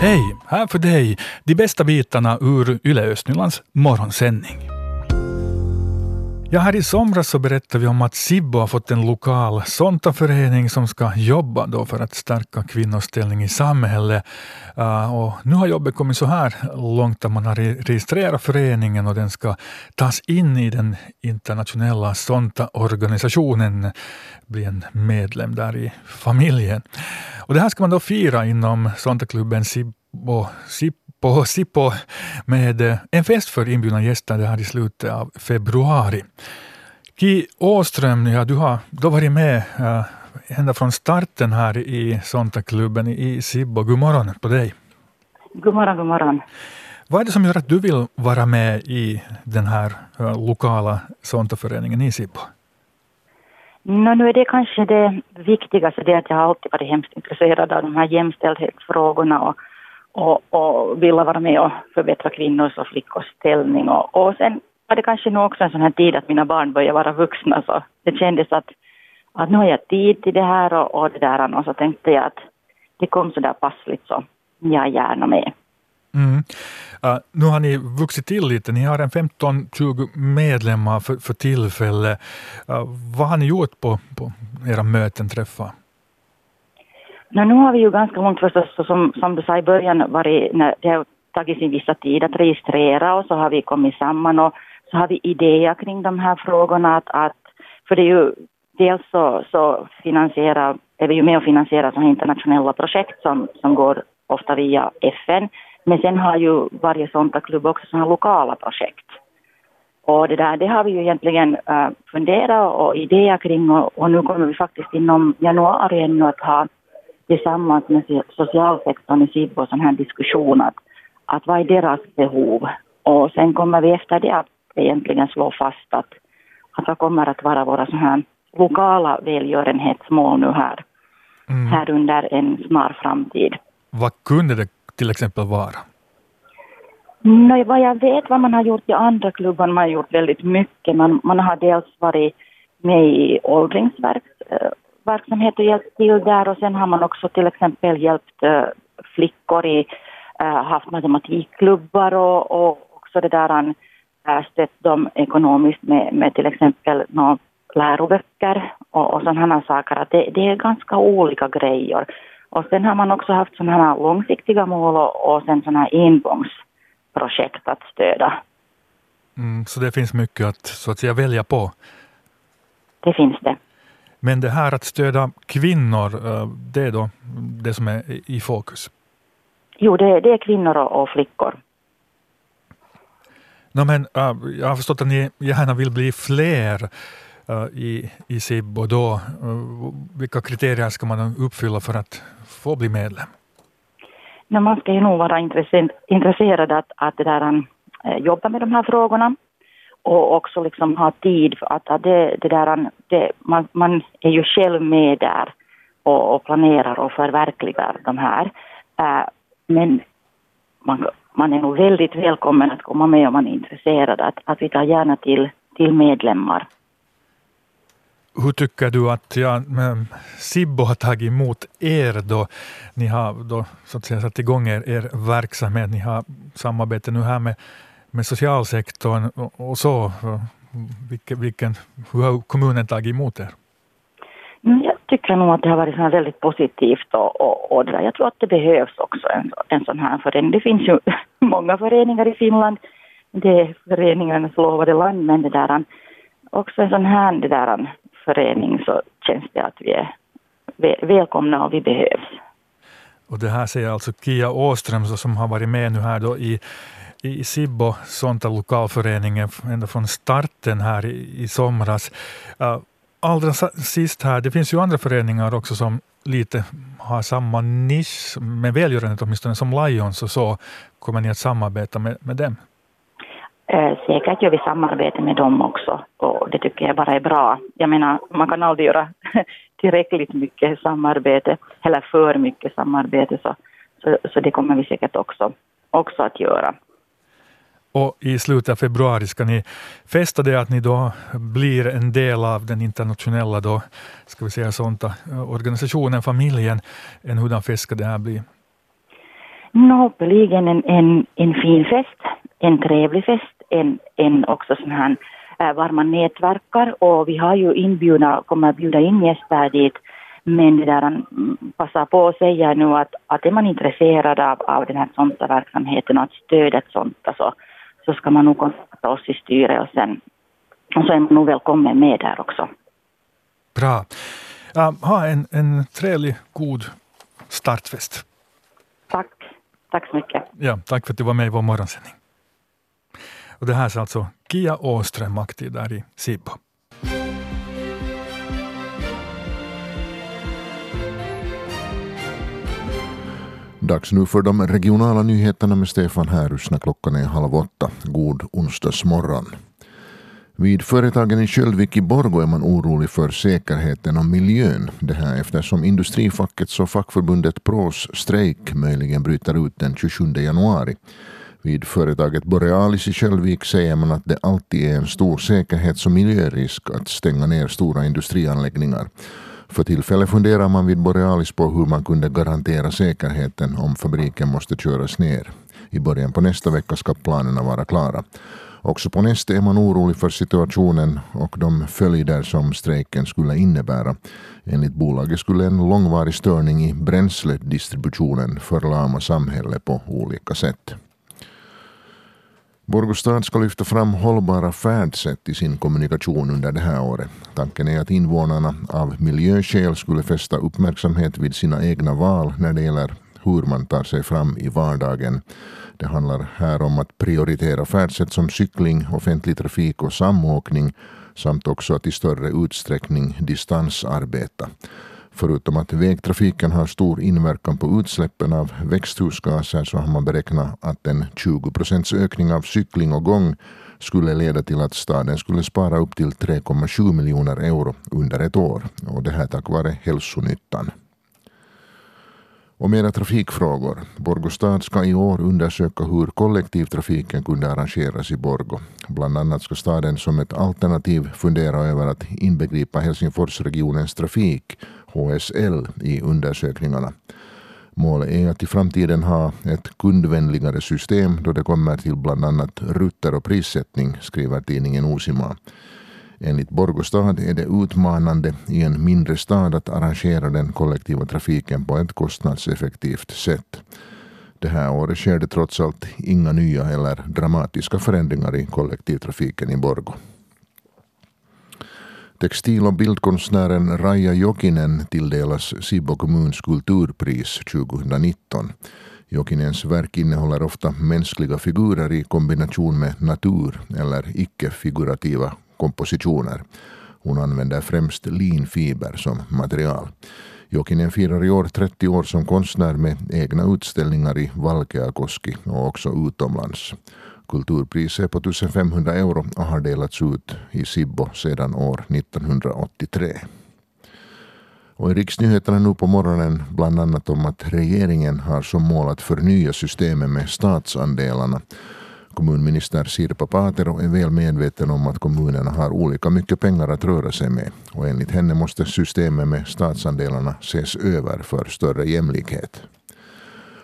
Hej! Här för dig de bästa bitarna ur Yle Östnylands morgonsändning. Ja, här i somras så berättade vi om att Sibbo har fått en lokal Sonta-förening som ska jobba då för att stärka kvinnors ställning i samhället. Uh, och nu har jobbet kommit så här långt att man har registrerat föreningen och den ska tas in i den internationella Sonta-organisationen, bli en medlem där i familjen. Och det här ska man då fira inom Sonta-klubben Sibbo på Sippo med eh, en fest för inbjudna gäster det här i slutet av februari. Ki Åström, ja, du har då varit med uh, ända från starten här i Sontaklubben i Sibbo. God morgon på dig. God morgon, god morgon. Vad är det som gör att du vill vara med i den här uh, lokala Sontaföreningen i Sibbo? No, nu är det kanske det viktigaste, det att jag har alltid varit hemskt intresserad av de här jämställdhetsfrågorna och och, och vilja vara med och förbättra kvinnors och flickors ställning. Och, och sen var det kanske nog också en sån här tid att mina barn började vara vuxna så det kändes att, att nu har jag tid till det här och, och det där och så tänkte jag att det kom så där passligt så jag är gärna med. Mm. Uh, nu har ni vuxit till lite, ni har en 15-20 medlemmar för, för tillfället. Uh, vad har ni gjort på, på era möten, träffar? No, nu har vi ju ganska långt förstås, så som, som du sa i början, varit, när det har tagit sin vissa tid att registrera och så har vi kommit samman och så har vi idéer kring de här frågorna. Att, att, för det är ju dels så, så finansierar, är vi ju med och finansierar sådana internationella projekt som, som går ofta via FN. Men sen har ju varje klubb också sådana lokala projekt. Och det där, det har vi ju egentligen uh, funderat och idéer kring och, och nu kommer vi faktiskt inom januari ännu att ha tillsammans med socialsektorn i Sibbo sån här diskussion att, att vad är deras behov? Och sen kommer vi efter det att egentligen slå fast att, att vad kommer att vara våra sån här lokala välgörenhetsmål nu här, mm. här under en snar framtid. Vad kunde det till exempel vara? Mm, nej, vad jag vet vad man har gjort i andra klubbar, man har gjort väldigt mycket. Man, man har dels varit med i åldringsverksamhet eh, och hjälpt till där och sen har man också till exempel hjälpt eh, flickor i, eh, haft matematikklubbar och, och också det där uh, stött dem ekonomiskt med, med till exempel några läroböcker och, och sådana saker. Att det, det är ganska olika grejer. Och sen har man också haft sådana här långsiktiga mål och, och sen sådana här engångsprojekt att stödja. Mm, så det finns mycket att, så att säga, välja på? Det finns det. Men det här att stödja kvinnor, eh, det är då det som är i fokus? Jo, det, det är kvinnor och, flickor. No, men, uh, jag har förstått att ni gärna vill bli fler Eh, i, i SIB och då, vilka kriterier ska man uppfylla för att få bli medlem? No, man ska ju nog vara intresserad att, att det där, eh, jobba med de här frågorna och också liksom ha tid för att, att det, det där, det, man, man är ju själv med där och, och planerar och förverkligar de här. Men man, man är nog väldigt välkommen att komma med om man är intresserad. Att, att vi tar gärna till, till medlemmar. Hur tycker du att ja, Sibbo har tagit emot er då? Ni har då, så att säga, satt igång er, er verksamhet. Ni har samarbete nu här med med socialsektorn och så. Vilken, vilken, hur har kommunen tagit emot er? Mm, jag tycker nog att det har varit så väldigt positivt och, och, och jag tror att det behövs också en, en sån här förening. Det finns ju många föreningar i Finland. Det är föreningarnas lovade land, men det där, också en sån här det där, förening så känns det att vi är välkomna och vi behövs. Och det här säger alltså Kia Åström som har varit med nu här då i i Sibbo, Sonta lokalföreningen, ända från starten här i, i somras. Uh, allra sist här, det finns ju andra föreningar också som lite har samma nisch med välgörenhet åtminstone som Lions och så. Kommer ni att samarbeta med, med dem? Eh, säkert gör vi samarbete med dem också och det tycker jag bara är bra. Jag menar, man kan aldrig göra tillräckligt mycket samarbete eller för mycket samarbete så, så, så det kommer vi säkert också, också att göra. Och i slutet av februari ska ni festa det att ni då blir en del av den internationella då, ska vi säga sånt, organisationen, familjen. En hurdan fest ska det här bli? Hoppeligen en, en, en fin fest, en trevlig fest, en, en också sån här äh, varma nätverkar och vi har ju inbjudna, kommer att bjuda in gäster dit men det där, mm, passa på att säga nu att, att är man intresserad av, av den här sånta verksamheten och att stödja ett sånt så, så ska man nog kontakta oss i styrelsen. Och så är man nog välkommen med där också. Bra. Uh, ha en, en trevlig, god startfest. Tack. Tack så mycket. Ja, tack för att du var med i vår morgonsändning. Och det här är alltså Kia Åström, aktiv där i Sibbo. Dags nu för de regionala nyheterna med Stefan Härus när klockan är halv åtta. God onsdagsmorgon. Vid företagen i Köldvik i Borgå är man orolig för säkerheten och miljön. Det här eftersom industrifackets och fackförbundet Pros strejk möjligen bryter ut den 27 januari. Vid företaget Borealis i Kölvik säger man att det alltid är en stor säkerhets och miljörisk att stänga ner stora industrianläggningar. För tillfället funderar man vid Borealis på hur man kunde garantera säkerheten om fabriken måste köras ner. I början på nästa vecka ska planerna vara klara. Också på Neste är man orolig för situationen och de följder som strejken skulle innebära. Enligt bolaget skulle en långvarig störning i bränsledistributionen förlama samhället på olika sätt. Borgostad ska lyfta fram hållbara färdsätt i sin kommunikation under det här året. Tanken är att invånarna av miljöskäl skulle fästa uppmärksamhet vid sina egna val när det gäller hur man tar sig fram i vardagen. Det handlar här om att prioritera färdsätt som cykling, offentlig trafik och samåkning samt också att i större utsträckning distansarbeta. Förutom att vägtrafiken har stor inverkan på utsläppen av växthusgaser så har man beräknat att en 20 procents ökning av cykling och gång skulle leda till att staden skulle spara upp till 3,7 miljoner euro under ett år. Och det här tack vare hälsonyttan. Och mera trafikfrågor. Borgå stad ska i år undersöka hur kollektivtrafiken kunde arrangeras i Borgå. Bland annat ska staden som ett alternativ fundera över att inbegripa Helsingforsregionens trafik, HSL, i undersökningarna. Målet är att i framtiden ha ett kundvänligare system då det kommer till bland annat rutter och prissättning, skriver tidningen Osima. Enligt Borgostad är det utmanande i en mindre stad att arrangera den kollektiva trafiken på ett kostnadseffektivt sätt. Det här året sker det trots allt inga nya eller dramatiska förändringar i kollektivtrafiken i Borgo. Textil och bildkonstnären Raja Jokinen tilldelas Sibbo kommuns kulturpris 2019. Jokinens verk innehåller ofta mänskliga figurer i kombination med natur eller icke-figurativa kompositioner. Hon använder främst linfiber som material. Jokinen firar i år 30 år som konstnär med egna utställningar i Valkeakoski och också utomlands. Kulturpriset på 1500 euro och har delats ut i Sibbo sedan år 1983. Och i riksnyheterna nu på morgonen bland annat om att regeringen har som mål att förnya systemet med statsandelarna Kommunminister Sirpa Paatero är väl medveten om att kommunerna har olika mycket pengar att röra sig med och enligt henne måste systemet med statsandelarna ses över för större jämlikhet.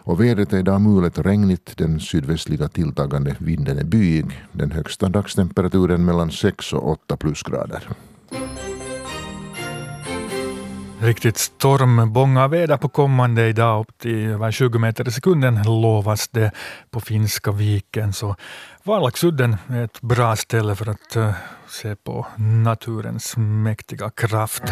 Och vädret är idag mulet och regnigt, den sydvästliga tilltagande vinden är byig, den högsta dagstemperaturen mellan 6 och 8 plusgrader. Riktigt stormbånga väder på kommande idag, upp till över 20 meter i sekunden lovas det på Finska viken. Så Valaxudden är ett bra ställe för att eh, se på naturens mäktiga kraft.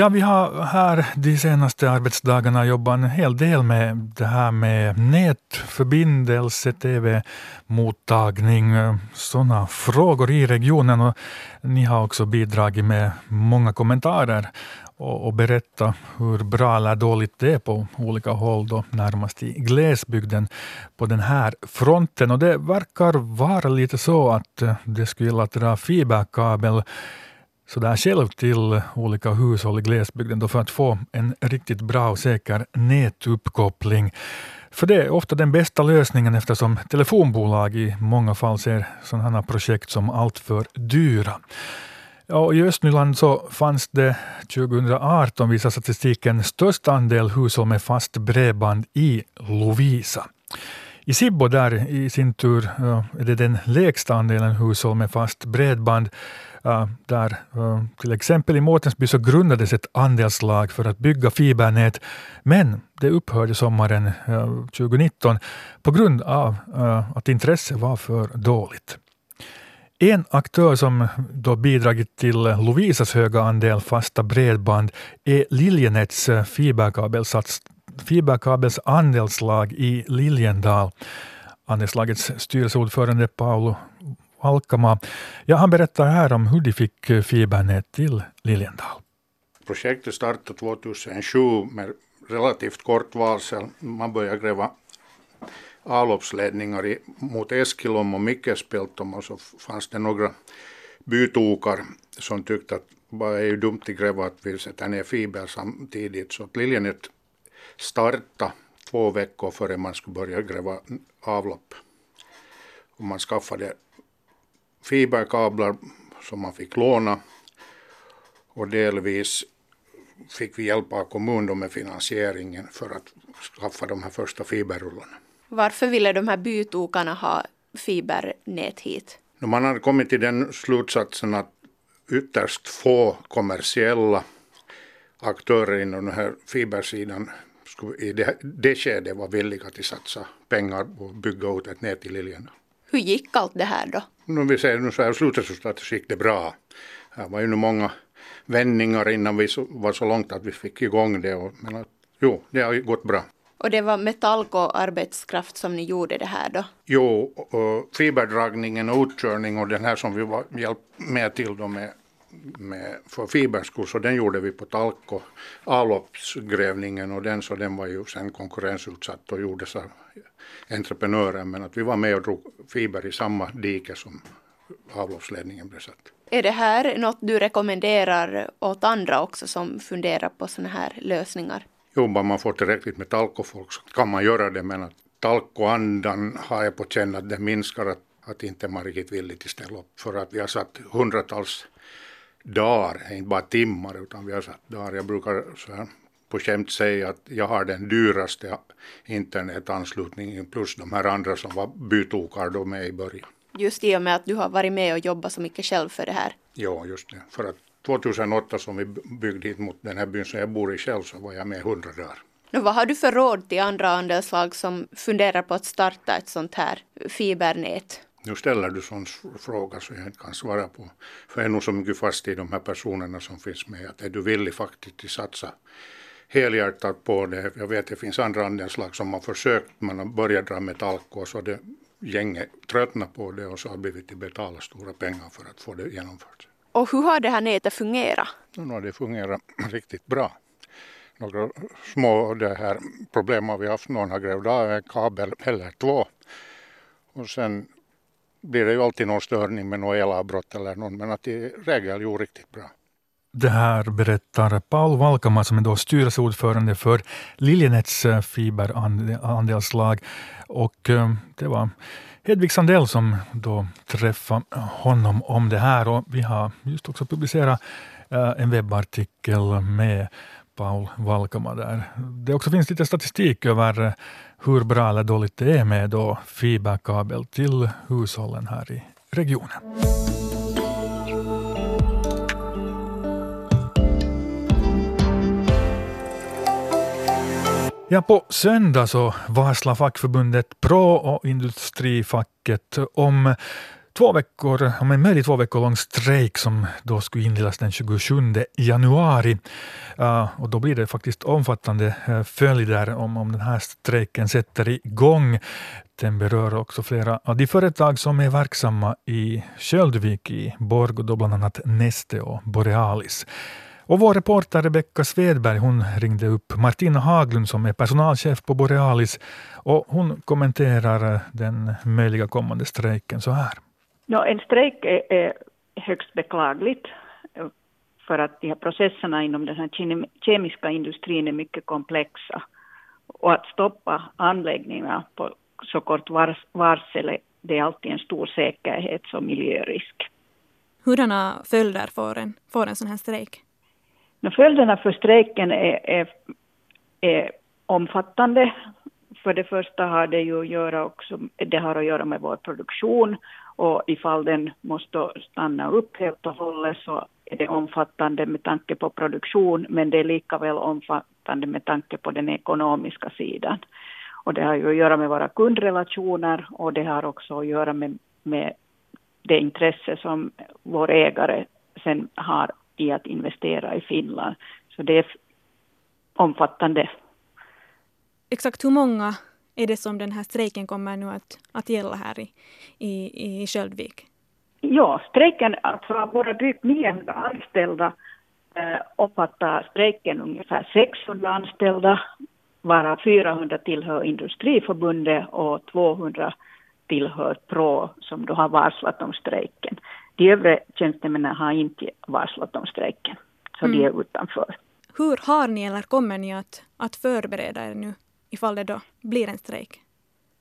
Ja, vi har här de senaste arbetsdagarna jobbat en hel del med det här med nätförbindelse, tv-mottagning, sådana frågor i regionen. Och ni har också bidragit med många kommentarer och, och berätta hur bra eller dåligt det är på olika håll, då, närmast i glesbygden, på den här fronten. Och det verkar vara lite så att det skulle gälla att dra fiberkabel sådär själv till olika hushåll i glesbygden då för att få en riktigt bra och säker nätuppkoppling. För det är ofta den bästa lösningen eftersom telefonbolag i många fall ser sådana här projekt som alltför dyra. Ja, I Östnyland så fanns det 2018, visar statistiken, störst andel hushåll med fast bredband i Lovisa. I Sibbo där i sin tur är det den lägsta andelen hushåll med fast bredband. Äh, där äh, till exempel i Mårtensby så grundades ett andelslag för att bygga fibernät, men det upphörde sommaren äh, 2019 på grund av att intresset var för dåligt. En aktör som då bidragit till Lovisas höga andel fasta bredband är Liljenets fiberkabelsats fiberkabels andelslag i Liljendal. Andelslagets styrelseordförande Paolo Alkama. Ja, han berättar här om hur de fick eh, fibernät till Liljendal. Projektet startade 2007 med relativt kort varsel. Man började gräva avloppsledningar mot Eskilom och Mikkespeltom och så fanns det några bytokar som tyckte att bara är ju dumt att gräva att vi sätter ner fiber samtidigt så att Liljenet startade två veckor före man skulle börja gräva avlopp. Och man skaffade fiberkablar som man fick låna och delvis fick vi hjälp av kommunen med finansieringen för att skaffa de här första fiberrullarna. Varför ville de här bytokarna ha fibernät hit? Man hade kommit till den slutsatsen att ytterst få kommersiella aktörer inom den här fibersidan i det, det skedet var villiga att satsa pengar på att bygga ut ett nät i Liljen. Hur gick allt det här då? Nu vi säger nu så här slutresultatet så gick det bra. Det var ju nu många vändningar innan vi var så långt att vi fick igång det. Och, men att, jo, det har gått bra. Och det var Metallko arbetskraft som ni gjorde det här då? Jo, och fiberdragningen och utkörning och den här som vi var hjälp med till då med med, för fiberskor så den gjorde vi på Talko. Avloppsgrävningen och den så den var ju sen konkurrensutsatt och gjordes av entreprenören men att vi var med och drog fiber i samma dike som avloppsledningen blev satt. Är det här något du rekommenderar åt andra också som funderar på sådana här lösningar? Jo, bara man får tillräckligt med talkofolk så kan man göra det men att talkoandan har jag på känn att det minskar att, att inte man riktigt att ställa upp för att vi har satt hundratals dagar, inte bara timmar utan vi har satt dagar. Jag brukar så här på skämt säga att jag har den dyraste internetanslutningen plus de här andra som var bytokar då med i början. Just i och med att du har varit med och jobbat så mycket själv för det här. Ja, just det. För att 2008 som vi byggde hit mot den här byn som jag bor i själv så var jag med hundra dagar. Och vad har du för råd till andra andelslag som funderar på att starta ett sånt här fibernät? Nu ställer du sån fråga så jag inte kan svara på. För jag är nog så mycket fast i de här personerna som finns med. Att är du villig faktiskt att satsa helhjärtat på det. Jag vet att det finns andra andelslag som har försökt. Man har börjat dra metallko så det gänget tröttnat på det och så har blivit till betala stora pengar för att få det genomfört. Och hur har det här nätet fungerat? Nu har det fungerat riktigt bra. Några små det här problem har vi haft. Någon har grävt av en kabel eller två. Och sen blir det ju alltid någon störning med något elavbrott eller någon, men att i regel ju riktigt bra. Det här berättar Paul Valkama som är då styrelseordförande för Liljenets eh, fiberandelslag. Och eh, det var Hedvig Sandell som då träffade honom om det här och vi har just också publicerat eh, en webbartikel med Paul Valkama där. Det också finns lite statistik över eh, hur bra eller dåligt det är med då fiberkabel till hushållen här i regionen. Ja, på söndag så varslar fackförbundet Pro och Industrifacket om två veckor, om en möjlig två veckor lång strejk som då skulle inledas den 27 januari. Uh, och då blir det faktiskt omfattande uh, följder om, om den här strejken sätter igång. Den berör också flera av de företag som är verksamma i Sköldvik i Borg, och då bland annat Neste och Borealis. Och vår reporter Rebecka Svedberg hon ringde upp Martina Haglund som är personalchef på Borealis och hon kommenterar eh, den möjliga kommande strejken så här. No, en strejk är, är högst beklagligt för att de här processerna inom den här kemiska industrin är mycket komplexa. Och att stoppa anläggningar på så kort varsel det är alltid en stor säkerhets och miljörisk. Hurdana följder får en, får en sån här strejk? följderna för strejken är, är, är omfattande. För det första har det ju att göra också, det har att göra med vår produktion och ifall den måste stanna upp helt och hållet så är det omfattande med tanke på produktion men det är lika väl omfattande med tanke på den ekonomiska sidan. Och det har ju att göra med våra kundrelationer och det har också att göra med, med det intresse som vår ägare sen har i att investera i Finland. Så det är omfattande. Exakt hur många är det som den här strejken kommer nu att, att gälla här i, i, i Sköldvik? Ja, strejken, alltså våra drygt 900 anställda eh, omfattar strejken ungefär 600 anställda, varav 400 tillhör Industriförbundet och 200 tillhör PRO som då har varslat om strejken. De övriga tjänstemännen har inte varslat om strejken, så mm. de är utanför. Hur har ni eller kommer ni att, att förbereda er nu ifall det då blir en strejk?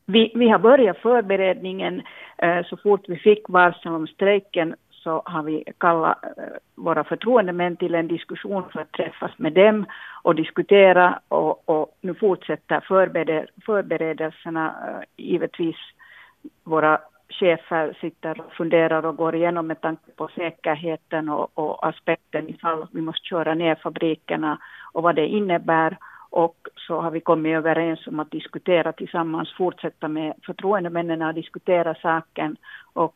Vi, vi har börjat förberedningen. Eh, så fort vi fick varsel om strejken så har vi kallat eh, våra förtroendemän till en diskussion för att träffas med dem och diskutera och, och nu fortsätter förberedelserna. Eh, givetvis våra chefer sitter och funderar och går igenom med tanke på säkerheten och, och aspekten ifall vi måste köra ner fabrikerna och vad det innebär. Och så har vi kommit överens om att diskutera tillsammans, fortsätta med förtroendemännen att diskutera saken och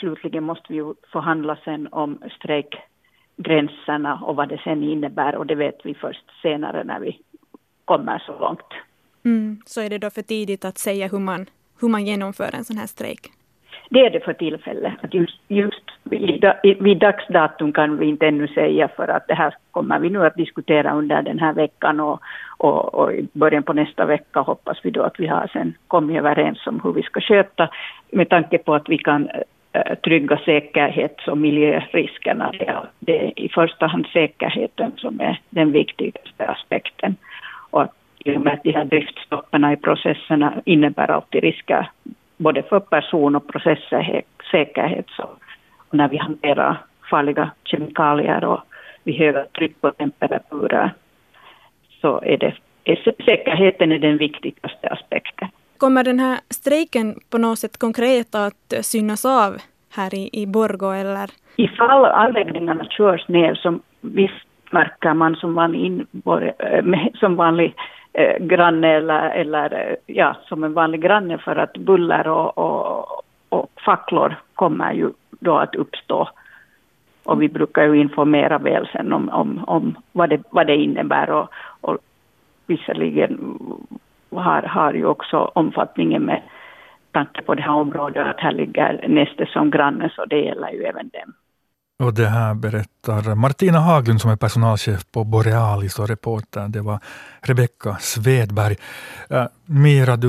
slutligen måste vi ju förhandla sen om strejkgränserna och vad det sen innebär och det vet vi först senare när vi kommer så långt. Mm, så är det då för tidigt att säga hur man, hur man genomför en sån här strejk? Det är det för tillfället. Att just, just vid, dagsdatum kan vi inte ännu säga för att det här kommer vi nu att diskutera under den här veckan och, och, och i början på nästa vecka hoppas vi då att vi har sen kommit överens om hur vi ska sköta med tanke på att vi kan eh, trygga säkerhets och miljöriskerna. Det är, det är i första hand säkerheten som är den viktigaste aspekten. Och att i och med att de här driftstopparna i processerna innebär alltid risker både för person och processsäkerhet. Så, när vi hanterar farliga kemikalier och vid höga tryck och temperaturer så är det säkerheten är den viktigaste aspekten. Kommer den här strejken på något sätt konkret att synas av här i, i Borgå eller? Ifall anläggningarna körs ner som visst märker man som vanlig, in, som vanlig eh, granne eller, eller eh, ja, som en vanlig granne för att buller och, och, och facklor kommer ju då att uppstå. Och vi brukar ju informera väl sen om, om, om vad, det, vad det innebär och, och visserligen har, har ju också omfattningen med tanke på det här området att här ligger Neste som granne så det gäller ju även dem. Och det här berättar Martina Haglund som är personalchef på Borealis och reporter. Det var Rebecka Svedberg. Uh, Mira, du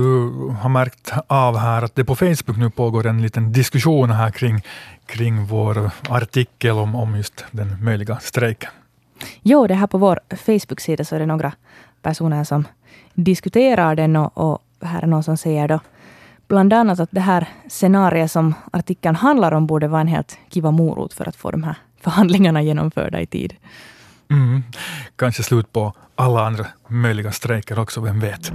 har märkt av här att det på Facebook nu pågår en liten diskussion här kring, kring vår artikel om, om just den möjliga strejken. Jo, det här på vår Facebook-sida så är det några personer som diskuterar den och, och här är någon som säger då bland annat att det här scenariet som artikeln handlar om borde vara en helt kiva morot för att få de här förhandlingarna genomförda i tid. Mm. Kanske slut på alla andra möjliga strejker också, vem vet?